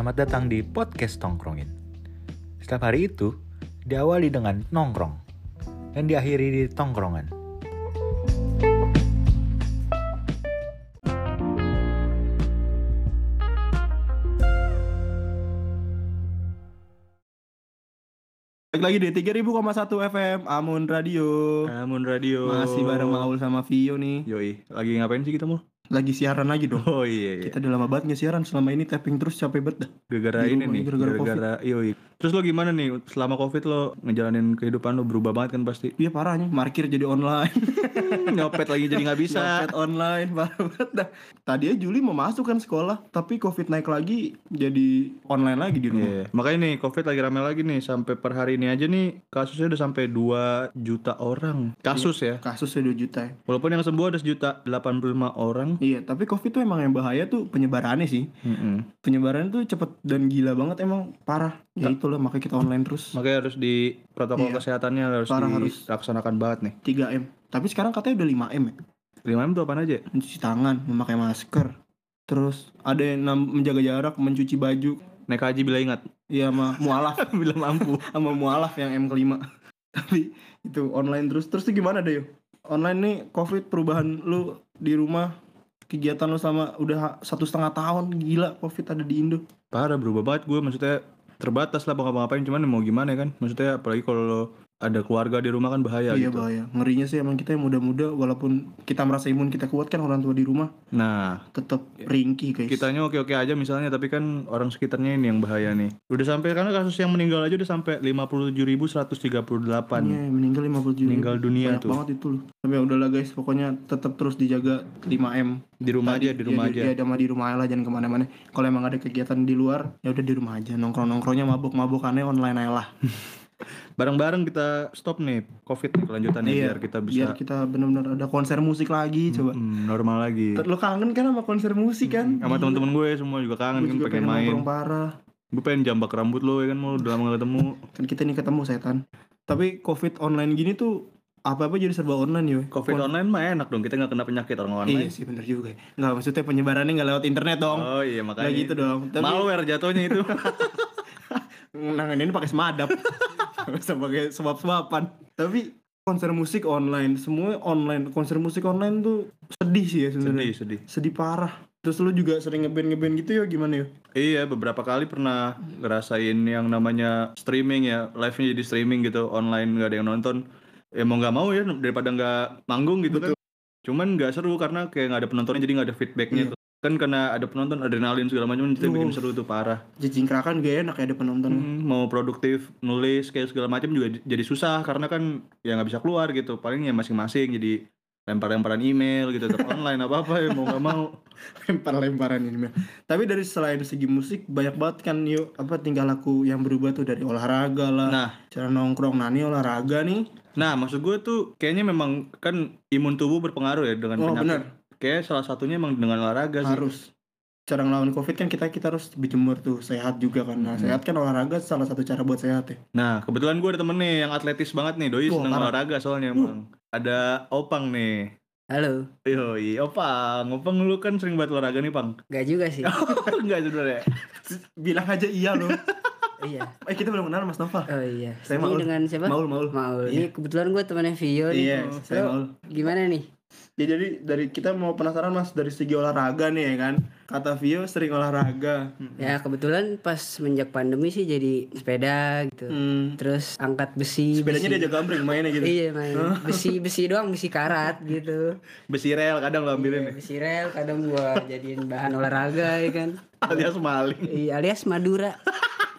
Selamat datang di podcast Tongkrongin. Setiap hari itu diawali dengan nongkrong dan diakhiri di tongkrongan. Balik lagi di 3000,1 FM Amun Radio. Amun Radio. Masih bareng Maul sama Vio nih. Yoi, lagi ngapain sih kita mau? Lagi siaran lagi dong. Oh iya iya. Kita udah lama banget nggak siaran selama ini tapping terus capek banget dah. Gara-gara ini nih, gara-gara yoi. Terus lo gimana nih selama Covid lo ngejalanin kehidupan lo berubah banget kan pasti. Iya parahnya markir jadi online. Nyopet lagi jadi nggak bisa. Nyopet online parah banget dah. Tadinya Juli mau masuk kan sekolah, tapi Covid naik lagi jadi online lagi di rumah. Iya, makanya nih Covid lagi rame lagi nih sampai per hari ini aja nih kasusnya udah sampai 2 juta orang. Kasus ya. Kasusnya 2 juta ya. Walaupun yang sembuh ada sejuta 85 orang. Iya, tapi Covid tuh emang yang bahaya tuh penyebarannya sih. Mm-mm. Penyebarannya tuh cepet dan gila banget emang parah. Ya itulah makanya kita online terus. Makanya harus di protokol Iya. kesehatannya harus Parah, harus. dilaksanakan banget nih. 3M. Tapi sekarang katanya udah 5M ya. 5M tuh apaan aja? mencuci tangan, memakai masker, terus ada yang menjaga jarak, mencuci baju, Naik haji bila ingat. ya sama mualaf, bila mampu. sama mualaf yang M kelima. Tapi itu online terus, terus tuh gimana deh? Online nih COVID perubahan lu di rumah, kegiatan lu sama udah satu setengah tahun gila COVID ada di Indo. parah berubah banget gue maksudnya terbatas lah mau ngapa-ngapain cuman mau gimana kan maksudnya apalagi kalau lo ada keluarga di rumah kan bahaya iya gitu bahaya. Ngerinya sih emang kita yang muda-muda walaupun kita merasa imun kita kuat kan orang tua di rumah nah tetap ringkih guys. kitanya oke-oke aja misalnya tapi kan orang sekitarnya ini yang bahaya nih udah sampai karena kasus yang meninggal aja udah sampai 57.138 Iya, meninggal 57 meninggal dunia Banyak tuh banget itu loh. Tapi ya udahlah guys, pokoknya tetap terus dijaga 5M. di rumah Tadi, aja di rumah ya, aja Ya, sama di rumah lah jangan ke mana-mana. Kalau emang ada kegiatan di luar, ya udah di rumah aja. Nongkrong-nongkrongnya mabuk-mabukannya online aja lah. bareng-bareng kita stop nih covid nih kelanjutannya Iya, biar kita Biar bisa kita benar-benar ada konser musik lagi coba. normal lagi Lo kangen kan sama konser musik kan? sama teman-teman gue semua juga kangen Gue kan juga pengen pengen main parah. gue pengen jambak rambut lo ya kan mau udah lama gak ketemu Kan kita nih ketemu setan. Tapi covid online gini tuh apa-apa jadi serba online ya. covid online mah enak dong kita nggak kena penyakit orang online Iya sih bener juga. Nggak maksudnya penyebarannya nggak lewat internet dong. Oh iya makanya Nggak gitu dong. Tapi Malware jatuhnya itu nangan ini pakai semadap bisa pakai sebab-sebapan. Tapi konser musik online semua online konser musik online tuh sedih sih ya Sedih sebenarnya. Sedih sedih. Parah. Terus lu juga sering ngeband ngeband gitu ya gimana ya? Iya beberapa kali pernah ngerasain yang namanya streaming ya Live-nya jadi streaming gitu online nggak ada yang nonton. Ya mau nggak mau ya daripada nggak manggung gitu kan. Cuman nggak seru karena kayak nggak ada penontonnya jadi nggak ada feedbacknya Iya. Kan karena ada penonton adrenalin segala macam itu bikin seru tuh parah. Jejingkrakan gak enak ya ada penonton. Hmm, Mau produktif nulis kayak segala macam juga jadi susah karena kan ya nggak bisa keluar gitu. Paling ya masing-masing jadi lempar-lemparan email gitu tetap online apa apa ya mau nggak mau. Lempar-lemparan ini Mel. tapi dari selain segi musik banyak banget kan yuk apa tingkah laku yang berubah tuh dari olahraga lah Nah. cara nongkrong. Nah ini olahraga nih. Nah, maksud gue tuh kayaknya memang kan imun tubuh berpengaruh ya dengan oh penyakit. benar Kayak salah satunya emang dengan olahraga sih. harus cara ngelawan covid kan kita kita harus berjemur tuh sehat juga kan nah sehat kan olahraga salah satu cara buat sehat ya Nah, kebetulan gue ada temen nih yang atletis banget nih, doi seneng parah. olahraga soalnya emang. Ada Opang nih. Halo, Yoi, Opang. Opang lu kan sering banget olahraga nih, Pang. gak juga sih. Enggak sebenarnya. bilang aja iya loh iya. eh kita belum kenal mas Nova Oh iya. Saya ini Maul. dengan siapa? Maul Maul Maul. Iya. Ini kebetulan gue temannya Vio nih. Iya, Oh, saya Maul. Gimana nih? Ya jadi dari kita mau penasaran mas dari segi olahraga nih ya kan. Kata Vio sering olahraga. Ya kebetulan pas menjak pandemi sih jadi sepeda gitu. Hmm. Terus angkat besi. Sepedanya besi. dia jaga gambreng mainnya gitu. Iya main besi besi doang besi karat gitu. Besi rel kadang lo ambilin nih. Besi rel kadang gua jadiin bahan olahraga ya kan. Alias maling. Iya alias Madura.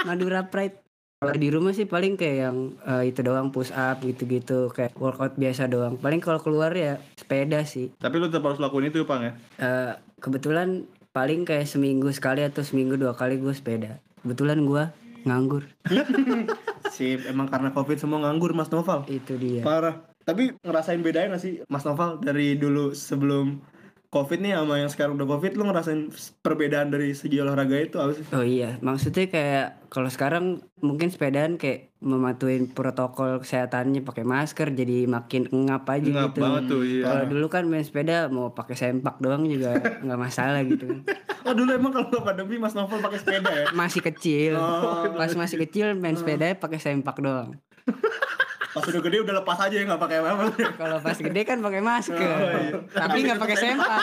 Madura Pride. Kalau di rumah sih paling kayak yang eh, itu doang push up gitu-gitu kayak workout biasa doang. Paling kalau keluar ya sepeda sih. Tapi lu tetap harus lakuin itu, Pang ya. Eh, kebetulan paling kayak seminggu sekali atau seminggu dua kali gue sepeda. Kebetulan gue nganggur. Sip, emang karena covid semua nganggur mas Noval. Itu dia. Parah. Tapi ngerasain bedanya gak sih mas Noval dari dulu sebelum covid nih sama yang sekarang udah covid lu ngerasain perbedaan dari segi olahraga itu apa sih? Oh iya, maksudnya kayak kalau sekarang mungkin sepedaan kayak mematuhin protokol kesehatannya pakai masker jadi makin ngap aja Ngap gitu. banget tuh, iya. Kalau dulu kan main sepeda mau pakai sempak doang juga nggak masalah gitu kan. Oh dulu emang kalau pandemi Mas Novel pakai sepeda ya? Masih kecil. Oh. Pas masih kecil main sepeda pakai sempak doang. Pas udah gede udah lepas aja ya nggak pakai apa-apa. Kalau pas gede kan pakai masker. Oh, iya. Tapi nggak pakai sempak.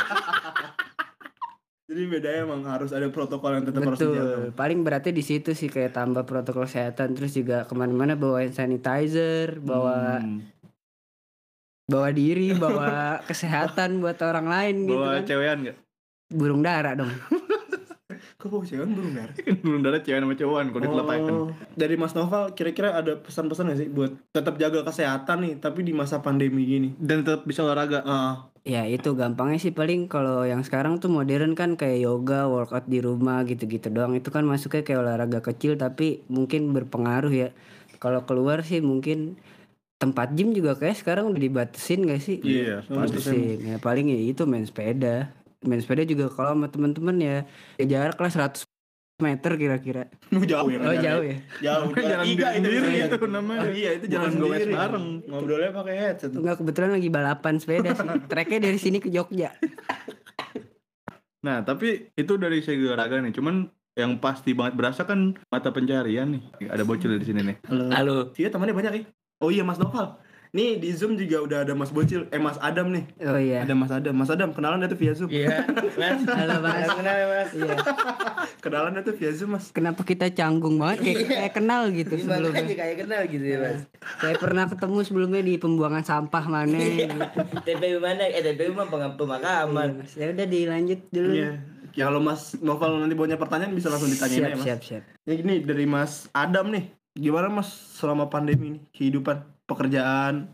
Jadi bedanya emang harus ada protokol yang tetap harus dijaga. Betul. Paling berarti di situ sih kayak tambah protokol kesehatan terus juga ke mana-mana bawa hand sanitizer, bawa Hmm. bawa diri, bawa kesehatan buat orang lain gitu Bawa kan. cewekan gak? Burung dara dong. Kok bawa cewek burung dar? Kan belum ada cewek sama cowok kalau dikelepakan. Oh, dari Mas Novel kira-kira ada pesan-pesan gak sih buat tetap jaga kesehatan nih tapi di masa pandemi gini? Dan tetap bisa olahraga. Ah, Ya itu gampangnya sih paling kalau yang sekarang tuh modern kan kayak yoga, workout di rumah gitu-gitu doang. Itu kan masuknya kayak olahraga kecil tapi mungkin berpengaruh ya. Kalau keluar sih mungkin tempat gym juga kayak sekarang udah dibatasin gak sih? Iya, Batasin. Ya paling ya itu main sepeda. Main sepeda juga kalau sama teman-teman ya, ya jarak lah 100 meter kira-kira. Lu jauh ya? Oh jauh ya. Jauh. Jalan Iga itu sendiri bisa. itu namanya. Oh, iya itu jalan sendiri. bareng. Ngobrolnya pakai headset. Enggak kebetulan lagi balapan sepeda sih. Treknya dari sini ke Jogja. Nah, tapi itu dari segi olahraga nih. Cuman yang pasti banget berasa kan mata pencarian nih. Ada bocil di sini nih. Halo. Halo. Iya temannya banyak ya. Oh iya Mas Novel. Nih di Zoom juga udah ada Mas Bocil, eh Mas Adam nih. Oh iya. Ada Mas Adam. Mas Adam kenalan tuh via Zoom. Iya, Mas. Halo Mas. Kenal ya, Mas. Iya. Kenalan tuh via Zoom Mas. Kenapa kita canggung banget kayak, kayak kenal gitu Makanya sebelumnya. kayak kenal gitu ya, Mas. Saya pernah ketemu sebelumnya di pembuangan sampah mana gitu. TPU mana? Eh, TPU mah pemakaman. Ya udah dilanjut dulu. Iya. Ya kalau Mas Novel nanti punya pertanyaan bisa langsung ditanyain Siap, aja Mas. siap, siap. Ya gini dari Mas Adam nih. Gimana Mas selama pandemi ini? Kehidupan, pekerjaan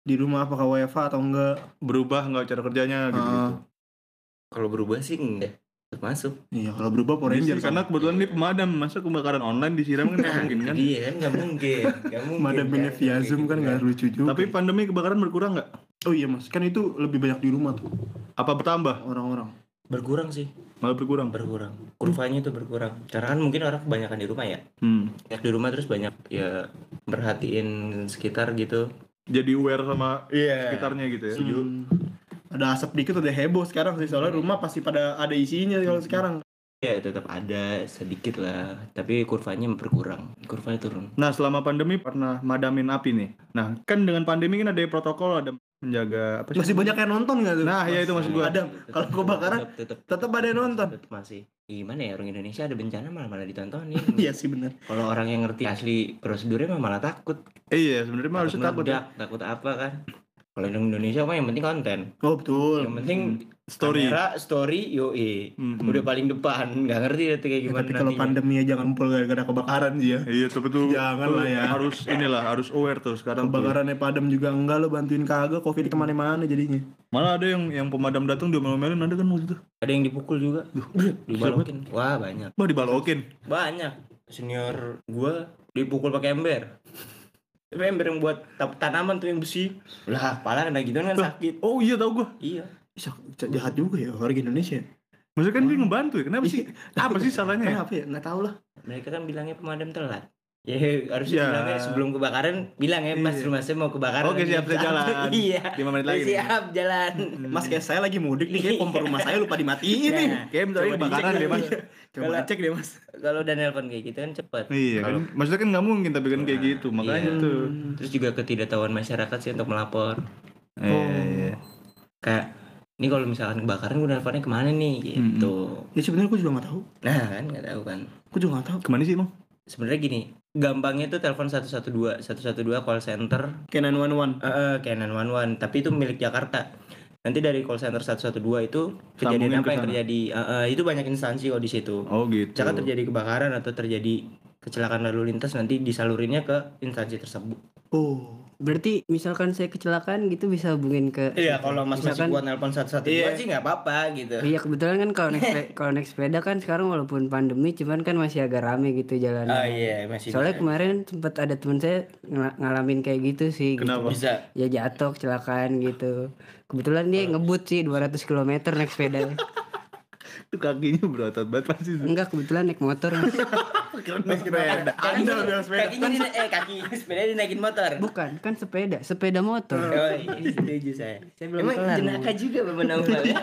di rumah apakah WFH atau enggak? Berubah nggak cara kerjanya gitu. Ah, Kalau berubah sih enggak Tetap masuk. iya kalau berubah Power Ranger karena kebetulan ini pemadam, masa kebakaran online disiram kan nggak mungkin kan. Iya kan nggak mungkin. Nggak mungkin. Kan, via Zoom gitu kan nggak lucu juga. Tapi pandemi kebakaran berkurang nggak? oh iya Mas, kan itu lebih banyak di rumah tuh Apa bertambah? orang-orang. Berkurang sih, Malah berkurang. berkurang. Kurvanya itu berkurang. Karena kan mungkin orang kebanyakan di rumah ya. Hmm. Banyak di rumah terus banyak ya merhatiin sekitar gitu. Jadi aware sama Iya. sekitarnya gitu ya. Hmm. Ada asap dikit udah heboh sekarang sih soalnya rumah pasti pada ada isinya kalau sekarang. Ya tetap ada sedikit lah, tapi kurvanya berkurang. Kurvanya turun. Nah, selama pandemi pernah madamin api nih. Nah, kan dengan pandemi kan ada protokol, ada menjaga apa sih? Masih banyak yang nonton nggak tuh? Nah, ya itu maksud gua. Ada kalau kebakaran tetap, tetap, tetap ada yang nonton. tetap masih. Gimana ya orang Indonesia ada bencana malah malah ditontonin. Iya sih benar. Kalau orang yang ngerti asli prosedurnya mah malah takut. Iya, sebenarnya mah harusnya takut ya. meledak, takut apa kan? Kalau di Indonesia mah yang penting konten. Oh betul. Yang penting Story. kamera, story, yoi. Hmm. Udah paling depan, nggak ngerti deh tuh kayak Ya, gimana tapi kalau pandemi ya jangan ngumpul gara-gara kebakaran sih ya. Iya, tuh betul. Jangan Tuh, lah ya. Harus inilah, harus aware tuh sekarang. tuh. Kebakarannya padam juga enggak lo bantuin kagak covid ke mana-mana jadinya. Malah ada yang yang pemadam datang dia melin ada kan waktu itu. Ada yang dipukul juga. Dibalokin. Wah, banyak. Wah, dibalokin. Banyak. Senior gua dipukul pakai ember. Tapi ember yang buat tanaman tuh yang besi. Lah, pala kena gitu kan sakit. Oh iya tahu gua. Iya. Jahat juga ya warga Indonesia. Maksudnya kan dia ngebantu ya. Kenapa sih? Apa sih salahnya ya? Kenapa ya? Nggak tahu lah. Mereka kan bilangnya pemadam telat. Ya harus Ya. bilangnya sebelum kebakaran bilang ya Mas Iya. rumah saya mau kebakaran. Oke, siap, saya jalan. iya. Lima menit lagi nih. Siap jalan. Mas kayak saya lagi mudik nih, kayak pompa rumah saya lupa dimatiin nih. Kayak bentar lagi kebakaran deh, Mas. Coba cek deh mas. Kalau udah nelpon kayak gitu kan cepet. Iya kan. Maksudnya kan nggak mungkin tapi kan kayak gitu. Makanya Iya. tuh. Terus juga ketidaktahuan masyarakat sih untuk melapor. Iya, iya. Kayak ini kalau misalkan kebakaran gue nelponnya ke mana nih gitu. Ya sebenarnya aku juga nggak tahu. Nah kan nggak tahu kan. Aku juga nggak tahu. Ke mana sih emang? Sebenarnya gini, gampangnya tuh telepon 112, 112 call center Kayak 911. eh eh, kayak 911, tapi itu milik Jakarta. Nanti dari call center 112 itu kejadian Sambungin apa yang terjadi? Eh, eh, itu banyak instansi kok di situ. Oh gitu. Misalkan terjadi kebakaran atau terjadi kecelakaan lalu lintas nanti disalurinnya ke instansi tersebut. Oh. Berarti misalkan saya kecelakaan gitu bisa hubungin ke Iya, kalau Mas masih Misalkan- kuat nelpon 112 Iya. sih nggak apa-apa gitu. Iya kebetulan kan kalau naik sepeda, kalau naik sepeda kan sekarang walaupun pandemi cuman kan masih agak rame gitu jalan. Ah iya, masih Soalnya kemarin sempat ada temen saya ngala- ngalamin kayak gitu sih. gitu. Kenapa? bisa. Ya jatuh kecelakaan gitu. Kebetulan dia ngebut sih 200 km naik sepeda. Itu kakinya berotot banget pasti. Enggak kebetulan naik motor. Keren naik sepeda. Kakinya, Anda udah sepeda. kakinya dina- eh kaki sepeda dinaikin motor. Bukan, kan sepeda, sepeda motor. Oh, iya, setuju saya. Saya belum Emang jenaka juga Bapak Naufal ya?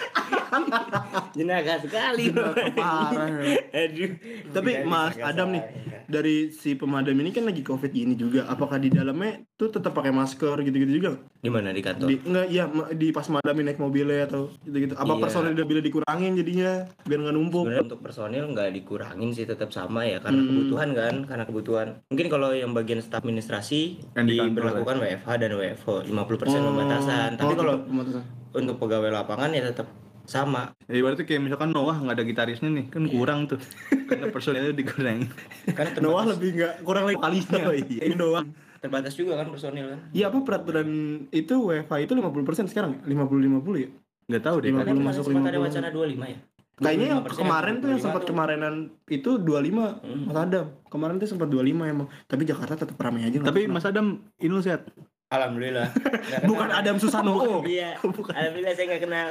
Jenaka sekali. bro. Parah. Aduh. Tapi Mas Adam nih dari si pemadam ini kan lagi covid gini juga. Apakah di dalamnya tuh tetap pakai masker gitu-gitu juga? nggak? Di mana di kantor? Di, enggak, iya di pas madamin naik mobilnya atau gitu-gitu. Apa Iya. personil dia bila dikurangin jadinya biar nggak numpuk? Sebenarnya untuk personil nggak dikurangin sih tetap sama ya karena Hmm. kebutuhan kan karena kebutuhan mungkin kalau yang bagian staf administrasi Yang diberlakukan WFH dan WFO 50% pembatasan tapi Oh, kalau pembatasan. Untuk pegawai lapangan ya tetap sama Jadi berarti kayak misalkan Noah nggak ada gitarisnya nih, kan kurang tuh. Karena personilnya dikurang. karena Noah lebih nggak kurang lagi vokalisnya. Oh, iya. Ini doang. terbatas juga kan personil kan Iya apa peraturan itu WFH itu 50% sekarang 50-50 ya? Nggak tahu deh. Lima karena puluh kemarin masuk sempat ada 50. wacana 25 ya Kayaknya yang 25% kemarin tuh yang sempat 25 tuh. kemarinan itu 25 Hmm. Mas Adam. Kemarin tuh sempat 25 emang. Tapi Jakarta tetap ramai aja. Tapi. Mas Adam, ini lu sehat. Alhamdulillah bukan. Adam Susano. Oh, iya alhamdulillah saya nggak kenal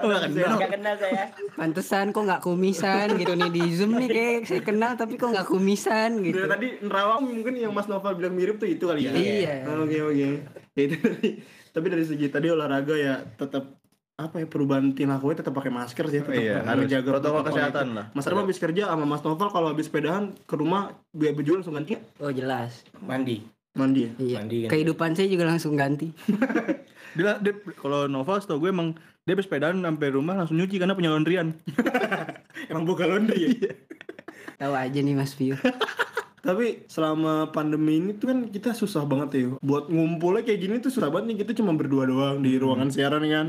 Oh, nggak kenal. nggak kenal saya Pantesan kok nggak kumisan gitu nih di Zoom nih kayak saya kenal tapi kok nggak kumisan gitu. Dari tadi nerawang mungkin yang Mas Nova bilang mirip tuh itu kali ya. Iya. Oke oke. Ya, itu tadi. Tapi dari segi tadi olahraga ya tetap apa ya perubahan tindakannya tetap pakai masker sih tetap Iya, harus menjaga protokol protokol kesehatan itu. lah. Mas Adam habis kerja sama Mas Novel kalau habis sepedahan ke rumah biar baju langsung ganti? Oh jelas. mandi mandi ya? Iya. mandi kan Kehidupan saya juga langsung ganti. Dia, dia kalau Nova setahu gue emang dia habis sepedaan sampai rumah langsung nyuci karena punya laundryan. Emang buka laundry ya? Tahu aja nih Mas Vio. Tapi selama pandemi ini tuh kan kita susah banget ya Buat ngumpulnya kayak gini tuh susah banget nih. Kita cuma berdua doang di ruangan siaran kan.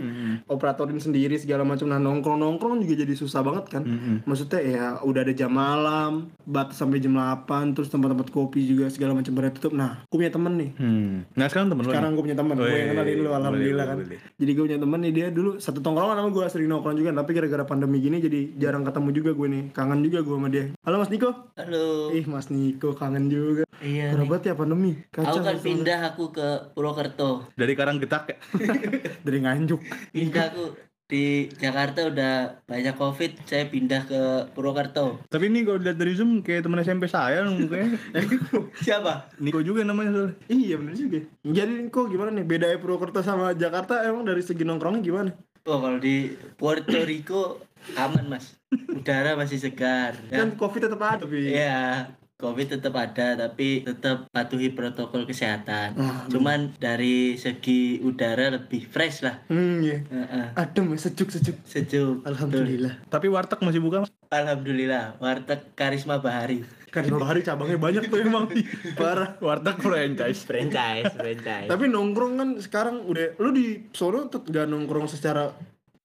Operatorin sendiri segala macam. Nah nongkrong-nongkrong juga jadi susah banget kan. Maksudnya ya udah ada jam malam Batas sampai jam 8 Terus tempat-tempat kopi juga segala macam pada tutup. Nah aku punya temen nih. Hmm. Nah sekarang temen Sekarang gue punya temen. Gue yang kenalin lu Alhamdulillah kan. boleh. Jadi gue punya temen nih Dia dulu satu tongkrongan sama gue Sering nongkrong juga. Tapi gara-gara pandemi gini Jadi jarang ketemu juga gue nih. Kangen juga gue sama dia. Halo Mas Niko? Halo. Ih Mas Niko kangen juga Iya. Berapa ya pandemi? Aku Kacau kan soalnya. pindah aku ke Purwokerto. Dari Karanggetak ya? dari nganjuk. Pindah aku di Jakarta udah banyak covid, saya pindah ke Purwokerto. Tapi ini kalau dilihat dari Zoom kayak temen SMP saya mukanya. Siapa? Niko juga namanya soalnya. Iya bener juga. Jadi kok gimana nih? Bedanya Purwokerto sama Jakarta emang dari segi nongkrongnya gimana? Oh kalau di Puerto Rico aman mas, udara masih segar. Ya. Kan covid tetap ada tapi. Iya, COVID tetap ada tapi tetap patuhi protokol kesehatan. Ah, Cuman dari segi udara lebih fresh lah. Hmm iya. Heeh. Adem ya sejuk sejuk. Sejuk. Alhamdulillah. Tapi warteg masih buka mas? Alhamdulillah. Warteg Karisma Bahari. Kan lima hari cabangnya banyak tuh emang. Parah. Warteg franchise. franchise franchise Tapi nongkrong kan sekarang udah lu di Solo tetap gak nongkrong secara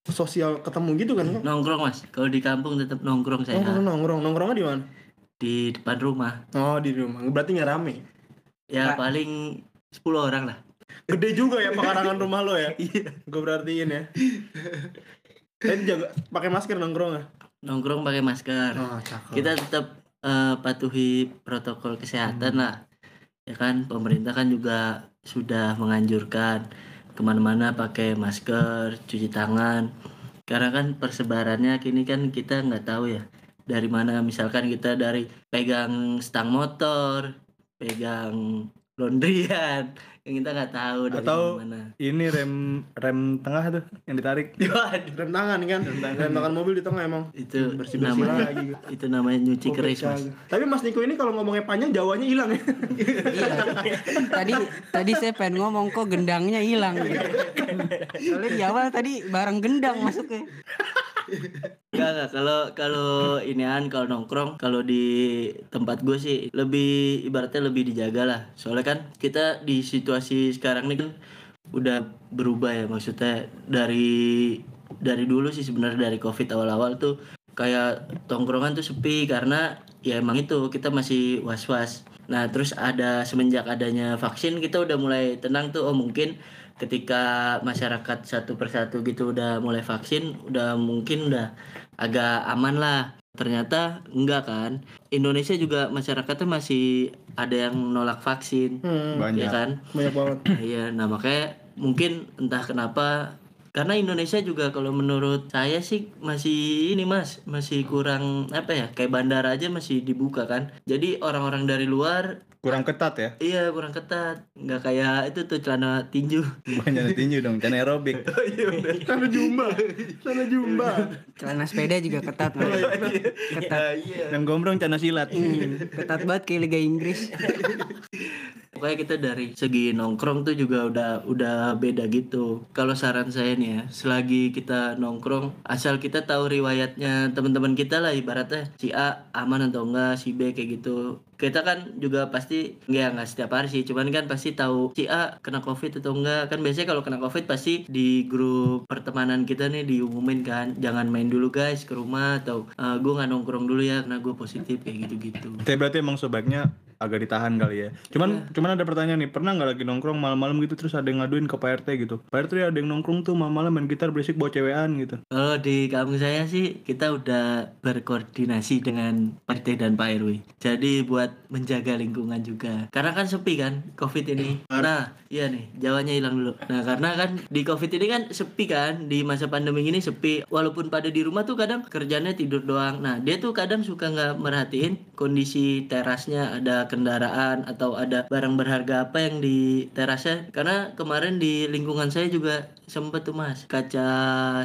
sosial ketemu gitu kan? Nongkrong mas. Kalau di kampung tetap nongkrong saya. Nongkrong nongkrong nongkrongnya di mana? Di depan rumah. Oh di rumah. Berarti nggak rame. Ya paling 10 orang lah. Gede juga ya pekarangan rumah lo ya. Iya. Gue berartiin ya. Eh jaga pakai masker nongkrong ya. Nongkrong pakai masker. Oh cakep. Kita tetap eh, patuhi protokol kesehatan lah. Ya kan pemerintah kan juga sudah menganjurkan ke mana-mana pakai masker, cuci tangan. Karena kan persebarannya kini kan kita nggak tahu ya dari mana. Misalkan kita dari pegang stang motor, pegang laundryan, yang kita nggak tahu dari Atau- mana. Ini rem rem tengah tuh yang ditarik. rem tangan kan rem tangan mobil di tengah emang Itu bersih bersih namanya lagi itu namanya nyuci keris mas. tapi Mas Niko ini kalau ngomongnya panjang Jawanya hilang ya Iya. tadi tadi saya pengen ngomong kok gendangnya hilang gitu. Soalnya di awal tadi barang gendang masuknya. Enggak. Kalau kalau inian kalau nongkrong kalau di tempat gue sih lebih ibaratnya lebih dijaga lah. Soalnya kan kita di situasi sekarang nih udah berubah ya maksudnya dari dari dulu sih sebenarnya dari Covid awal-awal tuh kayak tongkrongan tuh sepi karena ya emang itu kita masih was-was. Nah, terus ada semenjak adanya vaksin kita udah mulai tenang tuh oh mungkin ketika masyarakat satu persatu gitu udah mulai vaksin udah mungkin udah agak aman lah. Ternyata enggak kan. Indonesia juga masyarakatnya masih ada yang nolak vaksin. Hmm, Banyak. ya kan? Banyak banget. Iya nah makanya mungkin entah kenapa karena Indonesia juga kalau menurut saya sih masih ini mas masih kurang apa ya kayak bandara aja masih dibuka kan jadi orang-orang dari luar kurang ketat ya Iya kurang ketat, nggak kayak itu tuh celana tinju. banyak tinju dong can aerobik Sana jumba. Sana jumba. Celana sepeda juga ketat Mas. ketat. yang gombrong cana silat Hmm, ketat banget kayak Liga Inggris. Pokoknya kita dari segi nongkrong tuh juga udah udah beda gitu. Kalau saran saya nih ya, selagi kita nongkrong, asal kita tahu riwayatnya teman-teman kita lah ibaratnya si A aman atau enggak, si B kayak gitu. Kita kan juga pasti ya nggak setiap hari sih, cuman kan pasti tahu si A kena covid atau enggak. Kan biasanya kalau kena covid pasti di grup pertemanan kita nih diumumin kan, jangan main dulu guys ke rumah atau "Eh, gue nggak nongkrong dulu ya karena gue positif kayak gitu-gitu. Tapi berarti emang sebaiknya agak ditahan kali ya. Cuman cuman ada pertanyaan nih, pernah nggak lagi nongkrong malam-malam gitu terus ada yang ngaduin ke Pak RT gitu. Pak RT ada yang nongkrong tuh malam-malam main gitar berisik bawa cewekan gitu. Kalau di kampung saya sih kita udah berkoordinasi dengan RT dan Pak RW. Jadi buat menjaga lingkungan juga. Karena kan sepi kan Covid ini. Nah, iya nih, Jawanya hilang dulu. Nah, karena kan di Covid ini kan sepi kan di masa pandemi ini sepi. Walaupun pada di rumah tuh kadang kerjanya tidur doang. Nah, dia tuh kadang suka nggak merhatiin kondisi terasnya ada kendaraan atau ada barang berharga apa yang di terasnya. Karena kemarin di lingkungan saya juga sempet tuh mas kaca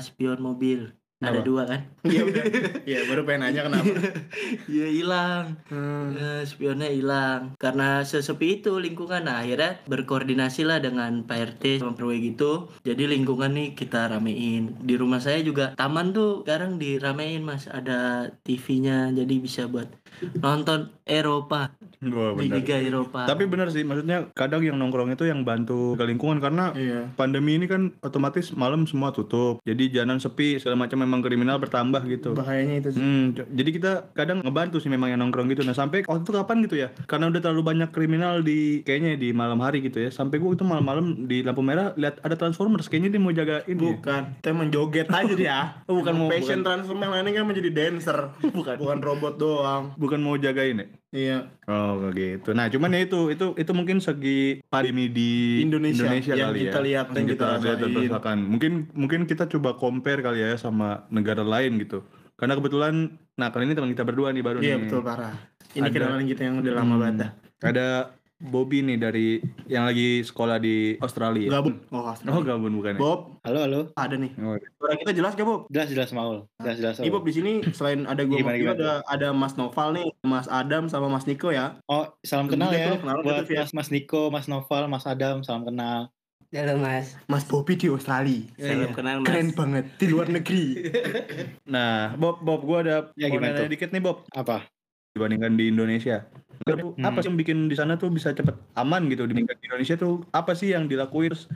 spion mobil ada Kenapa? dua kan Iya udah. Iya baru pengen nanya kenapa. Iya hilang Hmm. Ya, spionnya hilang karena sesepi itu lingkungan nah, akhirnya berkoordinasi lah dengan Pak RT sama PRW gitu jadi lingkungan nih kita ramein di rumah saya juga taman tuh sekarang diramein mas ada TV-nya jadi bisa buat nonton Eropa Wah, di. Liga Eropa Tapi bener sih, maksudnya kadang yang nongkrong itu yang bantu ke lingkungan karena Iya. pandemi ini kan otomatis malam semua tutup. Jadi jalanan sepi, segala macam memang kriminal bertambah gitu. Bahayanya itu sih. Hmm, jadi kita kadang ngebantu sih memang yang nongkrong gitu. Nah sampai waktu itu kapan gitu ya? Karena udah terlalu banyak kriminal di kayaknya di malam hari gitu ya. Sampai gua itu malam-malam di lampu merah lihat ada Transformers. Kayaknya dia mau jaga ini. ya. Bukan, kita emang joget aja dia. Oh, bukan mau- Passion transform yang lainnya kan menjadi dancer. Bukan. Bukan robot doang. Bukan mau jagain ya? Iya. Oh gitu. Nah cuman ya itu itu itu mungkin segi pandemi di Indonesia, yang kali kita ya. lihat, yang kita lihat dan rasakan. Mungkin mungkin kita coba compare kali ya sama negara lain gitu. Karena kebetulan, nah kali ini teman kita berdua nih baru Iya nih. betul parah. Ini kenalan kita yang udah lama Hmm. banget. Ada Bobby nih dari yang lagi sekolah di Australia. Gabung. Oh, Oh gabun bukan ya? Bob, Halo, halo. ada nih. Oh, Suara kita jelas gak Bob? Jelas jelas Maul. Jelas jelas. Iya Bob di sini selain ada gue Gimana, ada ada Mas Noval nih, Mas Adam sama Mas Niko ya. Oh, salam Kenal kenal gitu, ya kenal gitu, buat Via. Mas Mas Niko, Mas Noval, Mas Adam, salam kenal. Halo Mas. Mas Bobby di Australia. Salam kenal mas. Keren banget di luar negeri. Nah, Bob, Bob, gua ada Ya, mau gimana nanya dikit nih, Bob. Apa? Dibandingkan di Indonesia. Hmm. Apa sih yang bikin di sana tuh bisa cepet aman gitu dibandingkan di Indonesia tuh? Apa sih yang dilakuin? Terus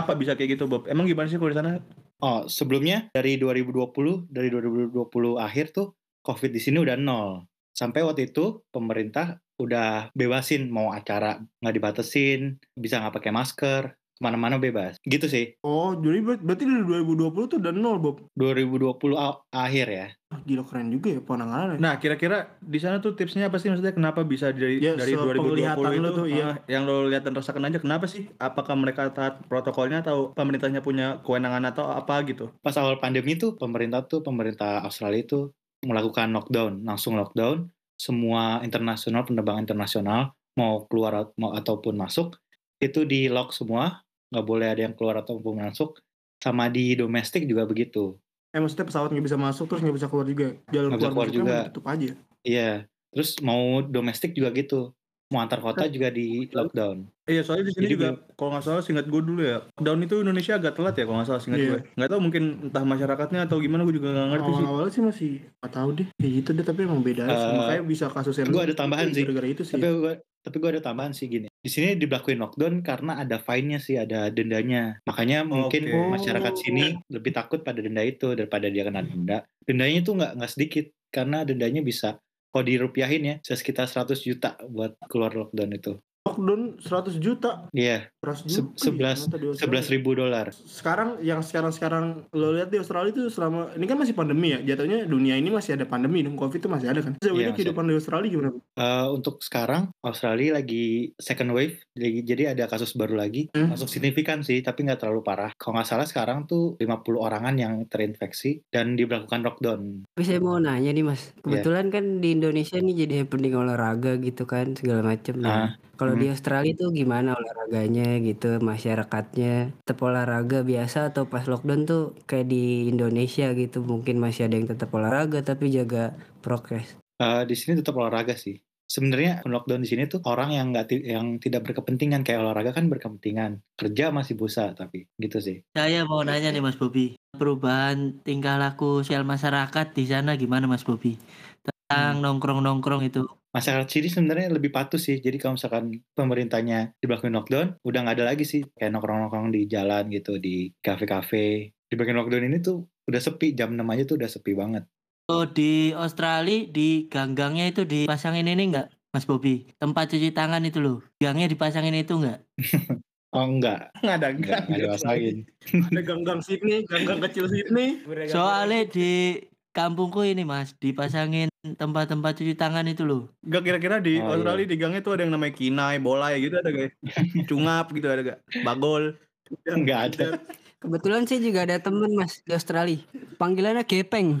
Apa bisa kayak gitu, Bob? Emang gimana sih kalau di sana? Oh, sebelumnya dari 2020, dari 2020 akhir tuh COVID di sini udah nol. Sampai waktu itu pemerintah udah bebasin mau acara nggak dibatesin, bisa nggak pakai masker, ke mana-mana bebas. Gitu sih. Oh, jadi ber- berarti dari 2020 tuh udah nol, Bob. 2020 a- akhir ya. Ah, Gila keren juga ya penanganannya. Nah, kira-kira di sana tuh tipsnya apa sih? Maksudnya kenapa bisa dari Ya, dari 2020 sepenglihatan itu lu tuh, iya. ah, yang lo lihat dan rasakan aja kenapa sih? Apakah mereka taat protokolnya atau pemerintahnya punya kewenangan atau apa gitu? Pas awal pandemi tuh pemerintah tuh pemerintah Australia itu melakukan lockdown, langsung lockdown. Semua internasional penerbangan internasional mau keluar mau ataupun masuk itu di lock semua, nggak boleh ada yang keluar ataupun masuk. Sama di domestik juga begitu. Eh maksudnya pesawat nggak bisa masuk terus nggak bisa keluar juga. Jalur bisa keluar, keluar juga. tutup aja. Iya. Terus mau domestik juga gitu. Mau antar kota juga di lockdown. Iya, soalnya di sini Jadi juga kalau nggak salah singkat gue dulu ya. Down itu Indonesia agak telat ya kalau nggak salah singkat Iya. gue. Nggak tahu mungkin entah masyarakatnya atau gimana gue juga nggak ngerti sih. Awal-awal sih masih nggak tahu deh. Kayak gitu deh tapi emang beda. sih. Eh, Makanya bisa kasus yang gua ada tambahan sih. Gara-gara itu sih. Tapi gue tapi gue ada tambahan sih gini. Di sini diberlakuin lockdown karena ada fine-nya sih, ada dendanya. Makanya mungkin Oke. masyarakat sini lebih takut pada denda itu daripada dia kena denda. Dendanya itu nggak nggak sedikit karena dendanya bisa kalau dirupiahin ya sekitar 100 juta buat keluar lockdown itu. Lockdown 100 juta. Iya, 100 juta. ternyata di Australia. sebelas ribu dolar. sekarang yang sekarang sekarang lo lihat di Australia itu selama ini kan masih pandemi ya jatuhnya dunia ini masih ada pandemi dan covid itu masih ada kan sejauh Iya, ini kehidupan di Australia gimana Eh, untuk sekarang Australia lagi second wave, jadi, jadi ada kasus baru lagi, Hmm. masuk signifikan sih, tapi nggak terlalu parah. Kalau nggak salah sekarang tuh 50 orangan yang terinfeksi dan diberlakukan lockdown. Tapi saya mau nanya nih mas, Iya. kebetulan kan di Indonesia nih jadi happening olahraga gitu kan segala macem. Ah, Nah, kalau hmm. di Australia tuh gimana olahraganya gitu, masyarakatnya tetap olahraga biasa atau pas lockdown tuh kayak di Indonesia gitu, mungkin masih ada yang tetap olahraga tapi jaga prokes. Eh, di sini tetap olahraga sih. Sebenarnya lockdown di sini tuh orang yang nggak yang tidak berkepentingan kayak olahraga kan berkepentingan, kerja masih busa tapi gitu sih. Saya mau nanya nih Mas Bobi, perubahan tingkah laku sosial masyarakat di sana gimana Mas Bobi? Tentang nongkrong-nongkrong itu. Masyarakat sini sebenarnya lebih patuh sih. Jadi kalau misalkan pemerintahnya diberlakuin lockdown, udah nggak ada lagi sih kayak nongkrong-nongkrong di jalan gitu, di kafe-kafe. Diberlakuin lockdown ini tuh udah sepi, jam 6 aja tuh udah sepi banget. Oh, di Australia di gang-gangnya itu dipasangin ini enggak Mas Bobi? Tempat cuci tangan itu loh. Gangnya dipasangin itu enggak? Oh enggak, nggak ada enggak, enggak diwasain. ada gang-gang Sydney gang-gang kecil Sydney Soalnya di kampungku ini Mas dipasangin tempat-tempat cuci tangan itu loh. Gak kira-kira di Oh, Australia di gangnya tuh ada yang namanya kinai, bolai gitu ada gak? Cungap gitu ada gak? Bagol. Enggak ada. Kebetulan saya juga ada temen mas di Australia, panggilannya Gepeng.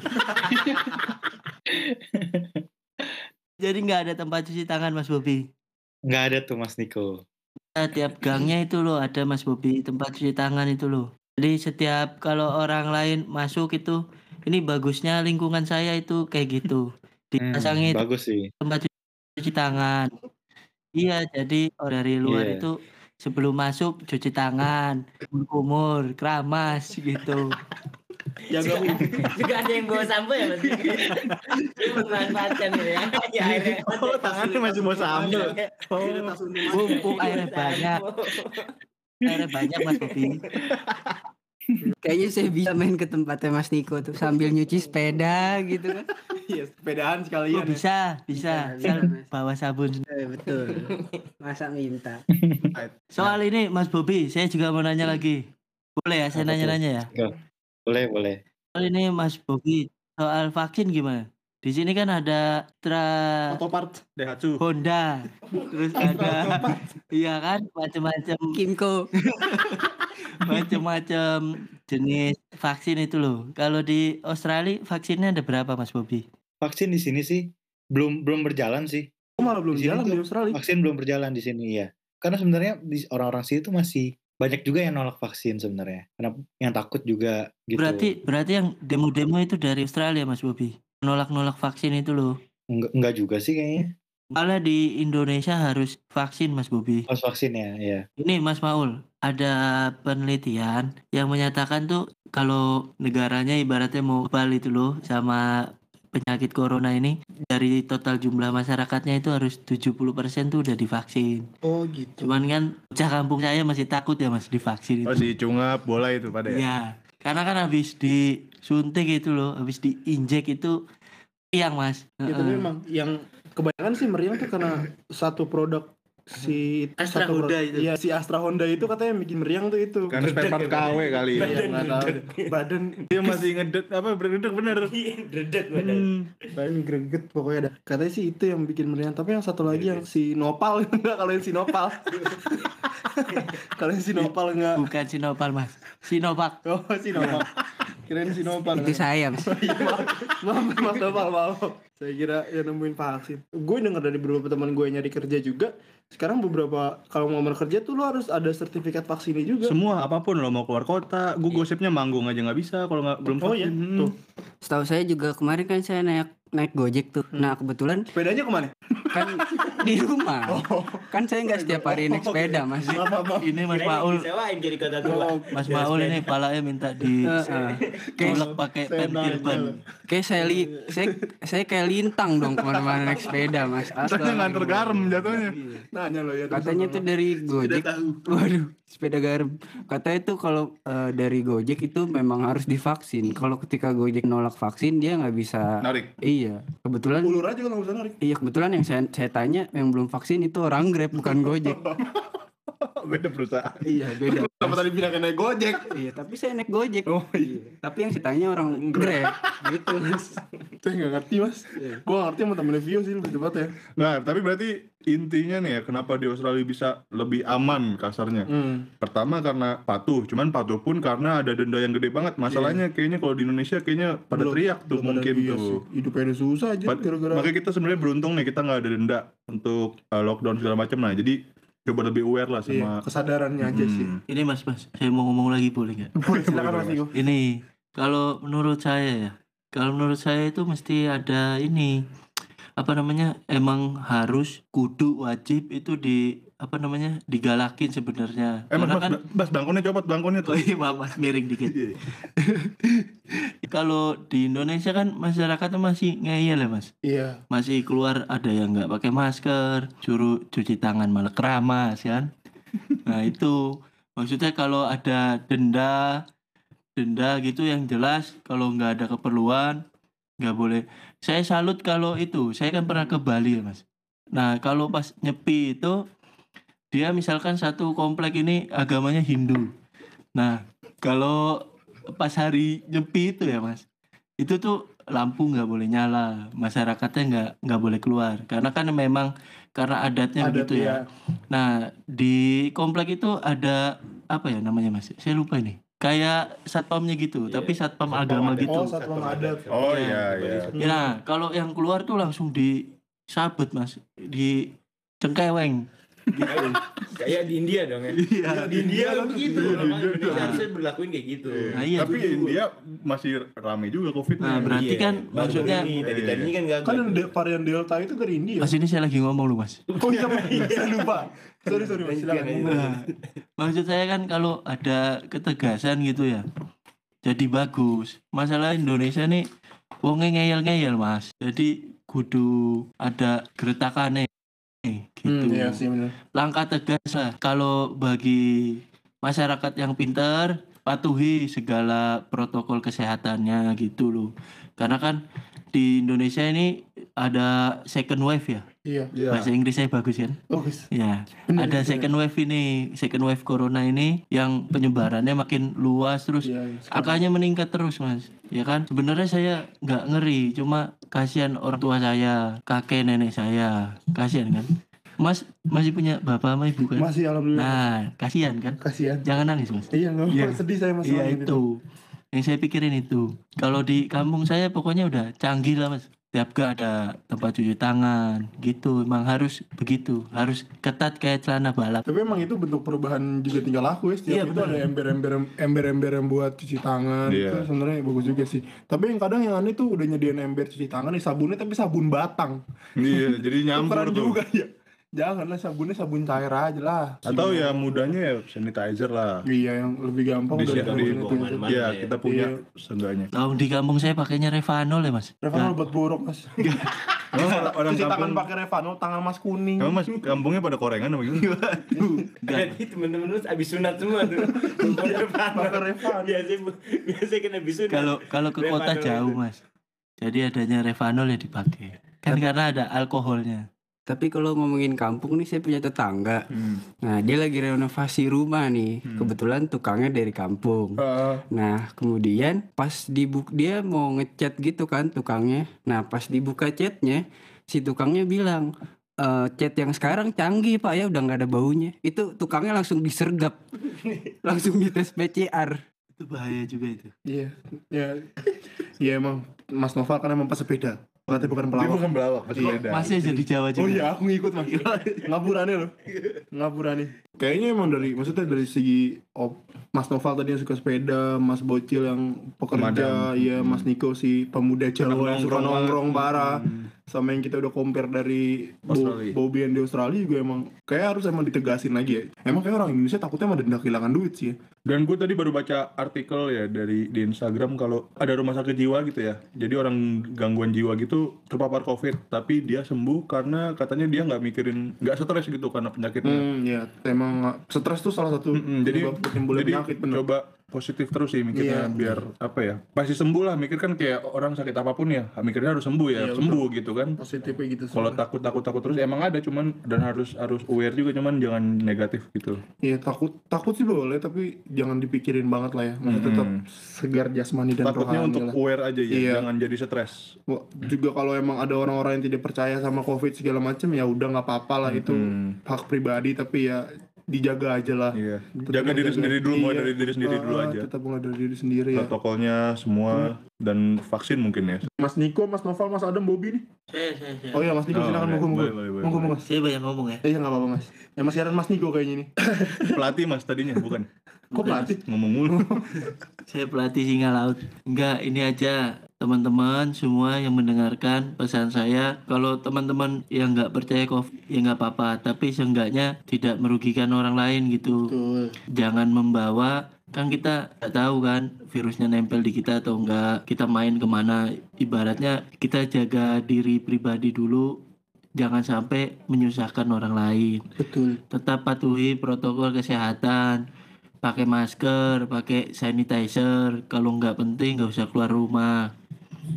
Jadi nggak ada tempat cuci tangan Mas Bobi. Enggak ada tuh Mas Niko. Nah, tiap gangnya itu loh ada Mas Bobi tempat cuci tangan itu loh. Jadi setiap kalau orang lain masuk itu ini bagusnya lingkungan saya itu kayak gitu. Hmm, Dipasangin bagus sih. tempat cuci tangan. Iya, jadi orang dari luar Iya. itu sebelum masuk cuci tangan, kumur, keramas gitu. jaga Juga ada yang bawa sampo ya? Dia memanfaatkan gitu ya. Ya, Oh, tangannya masih mau sambel. Mumpung airnya banyak, airnya banyak Mas Bobi. Kayaknya saya bisa main ke tempatnya Mas Niko tuh sambil nyuci sepeda gitu kan. iya sepedaan Oh, sekalian ya. bisa, bisa. Bisa, bawa sabun. Eh, betul. Masa minta. Soal ini Mas Bobi, saya juga mau nanya lagi. Boleh ya, saya nanya-nanya ya. Boleh, boleh. Soal ini Mas Bobi, soal vaksin gimana? Di sini kan ada Tra Otopart Daihatsu. Honda, terus ada iya kan macam-macam Kimco. Macam-macam jenis vaksin itu loh. Kalau di Australia vaksinnya ada berapa Mas Bobi? Vaksin di sini sih belum belum berjalan sih. Oh, malah belum Di sini jalan tuh di Australia Vaksin belum berjalan di sini ya. Karena sebenarnya di orang-orang sini tuh masih banyak juga yang nolak vaksin sebenarnya. Karena yang takut juga gitu. Berarti berarti yang demo-demo itu dari Australia Mas Bobi. Nolak-nolak vaksin itu loh. enggak, enggak juga sih kayaknya. Malah di Indonesia harus vaksin Mas Bobi. Pas vaksin ya, ya. Ini Mas Maul, ada penelitian yang menyatakan tuh kalau negaranya ibaratnya mau kebal itu loh sama penyakit corona ini dari total jumlah masyarakatnya itu harus 70% tuh udah divaksin. oh gitu Cuman kan bocah kampung saya masih takut ya Mas divaksin Oh, itu. di cungap bola itu pada ya. Iya. Karena kan habis disuntik itu loh, habis diinjek itu yang Mas. ya tapi Heeh. emang yang kebanyakan sih meriang tuh karena satu produk si Astra satu Honda itu. Iya, si Astra Honda itu katanya yang bikin meriang tuh itu. Karena spare part KW kali ya. Iya, tahu. Badan Dia masih ngedet apa berdedek bener. Dredeg badan. badan greget pokoknya ada. Katanya sih itu yang bikin meriang. Tapi yang satu lagi yang si Nopal enggak kalau yang si Nopal. kalau yang si Nopal enggak. Bukan Sinopal Mas. Sinovac. Oh, si Nopal. Kirain si Nopal. Itu saya Mas. Iya, maaf, Mas Nopal, maaf. Saya kira yang nemuin vaksin. Gue denger dari beberapa teman gue nyari kerja juga. Sekarang beberapa kalau mau melamar kerja tuh lo harus ada sertifikat vaksinnya juga. Semua apa pun lo mau keluar kota, gue gosipnya manggung aja nggak bisa kalau nggak belum Oh iya, vaksin. Hmm. tuh. Setahu saya juga kemarin kan saya naik naik Gojek tuh. Nah, kebetulan Sepedanya ke mana? kan di rumah. Kan saya nggak setiap hari naik sepeda, Mas. Maaf, maaf, maaf. Ini Mas disewain jadi kota tua. Mas Maul ini palanya minta di colok pakai pentil ban. Kayak saya li, saya saya kayak lintang dong ke mana-mana naik sepeda, Mas. Ternyata nganter garam jatuhnya. Nanya lo ya. Katanya tuh dari Gojek. Waduh, sepeda garam katanya itu kalau eh, dari Gojek itu memang harus divaksin kalau ketika Gojek nolak vaksin dia nggak bisa Narik. iya kebetulan Ulur aja kan nggak usah narik. iya kebetulan yang saya, saya tanya yang belum vaksin itu orang Grab bukan Gojek Beda perusahaan. iya beda Kenapa tadi pindah ke naik gojek? iya tapi saya naik Gojek Oh iya. tapi yang saya tanya orang Grab gitu mas Saya nggak ngerti mas. Gua nggak ngerti sama temen Vio sih lebih tepat ya. Nah, tapi berarti intinya nih ya, kenapa di Australia bisa lebih aman kasarnya? Hmm. Pertama karena patuh, cuman patuh pun karena ada denda yang gede banget. Masalahnya kayaknya kalau di Indonesia kayaknya pada Belum- teriak tuh belum mungkin dia tuh. sih. Hidupnya udah susah aja gara-gara. Makanya kita sebenarnya beruntung nih kita nggak ada denda untuk uh, lockdown segala macam. Nah, jadi coba lebih aware lah Iya, sama kesadarannya aja sih. Hmm. Ini mas mas, saya mau ngomong lagi boleh nggak? Boleh silakan mas Iko. Ini kalau menurut saya ya, kalau menurut saya itu mesti ada ini apa namanya emang harus kudu wajib itu di apa namanya digalakin sebenarnya. Eh, mas, kan mas, bangkunya copot bangkunya Oh tuh. iya maaf mas miring dikit. Kalau di Indonesia kan masyarakatnya masih ngeyel ya mas, Iya. masih keluar ada yang nggak pakai masker, suruh cuci tangan malah keramas kan. Nah itu maksudnya kalau ada denda, denda gitu yang jelas kalau nggak ada keperluan nggak boleh. Saya salut kalau itu, saya kan pernah ke Bali ya mas. Nah kalau pas nyepi itu dia misalkan satu komplek ini agamanya Hindu. Nah kalau pas hari nyepi itu ya mas, itu tuh lampu nggak boleh nyala, masyarakatnya nggak nggak boleh keluar karena kan memang karena adatnya Adat begitu ya. Nah di komplek itu ada apa ya namanya mas? Saya lupa ini. Kayak satpamnya gitu, tapi satpam, agama adat. gitu. Oh, satpam adat. Oh Iya. iya iya. Nah, kalau yang keluar tuh langsung disabet, Mas. Di cengkeweng. Kayak di India dong ya. Iya. Di India kan begitu. Iya, iya. Indonesia harusnya berlakuin kayak gitu. Nah, iya. Tapi India masih rame juga covid Nah, berarti kan maksudnya- ini tadi tadi kan gak Kan ada varian Delta itu dari India. Mas ini saya lagi ngomong lu, Mas. Oh iya, saya lupa. Sorry, sorry, Mas. Nah, maksud saya kan kalau ada ketegasan gitu ya. Jadi bagus. Masalah Indonesia nih wonge ngeyel-ngeyel, Mas. Jadi kudu ada geretakannya gitu. Hmm, iya sih benar. langkah tegas lah kalau bagi masyarakat yang pintar patuhi segala protokol kesehatannya gitu loh karena kan di Indonesia ini ada second wave ya Iya. bahasa Inggris saya bagus kan Bagus. ya ada benar. second wave ini second wave corona ini yang penyebarannya makin luas terus Iya, iya. angkanya meningkat terus mas ya kan sebenarnya saya nggak ngeri cuma kasihan orang tua saya kakek nenek saya kasihan kan mas masih punya bapak sama ibu kan Masih alhamdulillah. nah kasihan kan Kasihan. jangan nangis mas Iya, nggak Iya. apa sedih saya mas. iya itu yang saya pikirin itu kalau di kampung saya pokoknya udah canggih lah mas tiap gak ada tempat cuci tangan gitu emang harus begitu harus ketat kayak celana balap Tapi emang itu bentuk perubahan juga tinggal laku ya. Setiap Iya, itu ada ember-ember ember-ember yang buat cuci tangan. Iya. Itu sebenarnya bagus juga sih. Tapi yang kadang yang aneh tuh udah nyediain ember cuci tangan nih sabunnya tapi sabun batang. Iya, jadi nyampur tuh. juga ya. Janganlah sabunnya sabun cair aja lah. Atau ya mudahnya ya sanitizer lah. Iya yang lebih gampang Di di itu. Iya, ya. kita punya Iya. seenggaknya. Kalau di kampung saya pakainya Revanol ya mas Revanol buat borok mas. Orang, orang Cuci tangan pakai Revanol, tangan mas kuning. kamu mas kampungnya pada korengan apa gimana? Berarti temen-temen lu abis sunat semua tuh. Pakai. Biasanya biasanya kan abis sunat. kalau kalau ke kota jauh mas jadi adanya Revanol ya dipakai kan karena ada alkoholnya Tapi kalau ngomongin kampung nih saya punya tetangga. Hmm. Nah, dia lagi renovasi rumah nih. Kebetulan tukangnya dari kampung. Heeh. Nah, kemudian pas dibuk dia mau ngechat gitu kan tukangnya. Nah, pas dibuka chatnya, si tukangnya bilang, "Eh, chat yang sekarang canggih pak ya udah nggak ada baunya. Itu tukangnya langsung disergap, langsung dites PCR. itu bahaya juga itu Iya, iya, iya emang Mas Noval kan emang pas sepeda, berarti bukan Dia pelawak. bukan pelawak, pasti Iya. beda. masih aja di Jawa juga Oh iya, aku ngikut mas. Ngapurannya loh, ngapurannya. Kayaknya emang dari, maksudnya dari segi op, Mas Noval tadi yang suka sepeda, Mas Bocil yang pekerja, iya Mas Niko si pemuda Jawa yang suka nongkrong parah, sama yang kita udah compare dari Bo- Australia. Bobby yang di Australia juga emang kayak harus emang ditegasin lagi ya. Emang kayak orang Indonesia takutnya emang denda kehilangan duit sih. ya. Dan gue tadi baru baca artikel ya dari di Instagram kalau ada rumah sakit jiwa gitu ya. Jadi orang gangguan jiwa gitu terpapar COVID, tapi dia sembuh karena katanya dia nggak mikirin, nggak stres gitu karena penyakitnya. Hmm, ya emang stres tuh salah satu Mm-mm, jadi jadi penyakit bener. coba positif terus sih mikirnya Iya. biar apa ya pasti sembuh lah mikir kan kayak orang sakit apa pun ya mikirnya harus sembuh ya Iya, sembuh gitu kan Positifnya gitu kalau takut takut takut terus emang ada cuman dan harus harus aware juga cuman jangan negatif gitu Iya takut takut sih boleh tapi jangan dipikirin banget lah ya. Maksudnya tetap segar jasmani dan takutnya rohani untuk lah. aware aja ya Iya. jangan jadi stres juga kalau emang ada orang-orang yang tidak percaya sama covid segala macam ya udah nggak apa-apa lah itu Hmm. hak pribadi tapi ya dijaga aja lah. iya Tetap jaga diri sendiri dulu mulai iya. dari diri sendiri dulu Ah, aja Tetap mulai dari diri sendiri ya. protokolnya semua dan vaksin mungkin ya Mas Niko, Mas Noval, Mas Adam, Bobby nih. Saya, saya, saya. Oh iya Mas Niko Oh, silakan monggo monggo. Monggo. Mas. Saya banyak ngomong ya. Eh ya nggak apa-apa Mas. Ya Mas Yaran Mas Niko kayaknya nih. pelatih mas tadinya bukan Kok pelatih? ngomong mulu Saya pelatih singa laut. Enggak, ini aja teman-teman semua yang mendengarkan pesan saya. Kalau teman-teman yang nggak percaya covid ya nggak apa-apa. Tapi seenggaknya tidak merugikan orang lain gitu. Betul. jangan membawa kan kita nggak tahu kan virusnya nempel di kita atau enggak kita main ke mana. Ibaratnya kita jaga diri pribadi dulu. Jangan sampai menyusahkan orang lain. Betul. tetap patuhi protokol kesehatan. Pakai masker pakai sanitizer. Kalau nggak penting nggak usah keluar rumah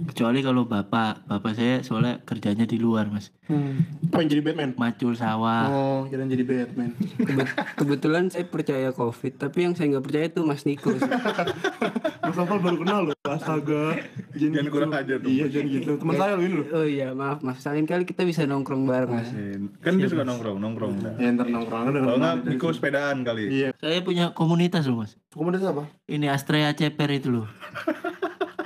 kecuali kalau bapak bapak saya soalnya kerjanya di luar mas Hmm. Pengen jadi Batman. macul sawah Oh, kira jadi Batman. Kebet- kebetulan saya percaya covid tapi yang saya nggak percaya itu Mas Niko. Mas Noval baru kenal loh. Astaga. Jangan kurang ajar dong. Iya, jangan gitu. Teman saya loh ini loh. oh iya maaf mas lain kali kita bisa nongkrong bareng mas kan dia suka nongkrong nongkrong Ya ntar nongkrong kalau nggak. Niko sepedaan kali Iya. saya punya komunitas loh mas Komunitas apa? ini Astrea Ceper itu loh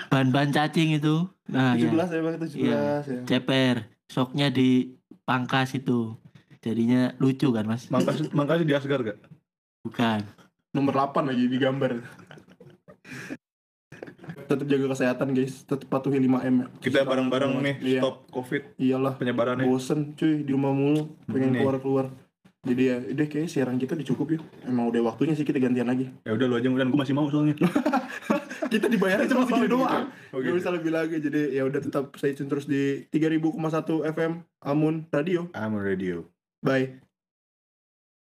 bahan-bahan cacing itu nah ya 17 ya Bang, 17 Iya. ya. ceper soknya di pangkas itu jadinya lucu kan mas Mangkas Mangkas di Asgar gak? bukan Nomor 8 lagi di gambar. Tetap jaga kesehatan guys, tetap patuhi 5M ya. Kita bareng-bareng nih Iya. stop covid Iyalah. penyebarannya. Bosen cuy di rumah mulu, pengen keluar-keluar. Jadi ya, udah kayak siaran kita udah cukup yuk. Emang udah waktunya sih kita gantian lagi. Ya udah lu aja dan gue masih mau soalnya. kita dibayarnya cuma segini doang. Oh, Gak gitu. bisa lebih lagi. Jadi ya udah tetap stay tune terus di 3000,1 FM Amun Radio. I'm on radio. Bye.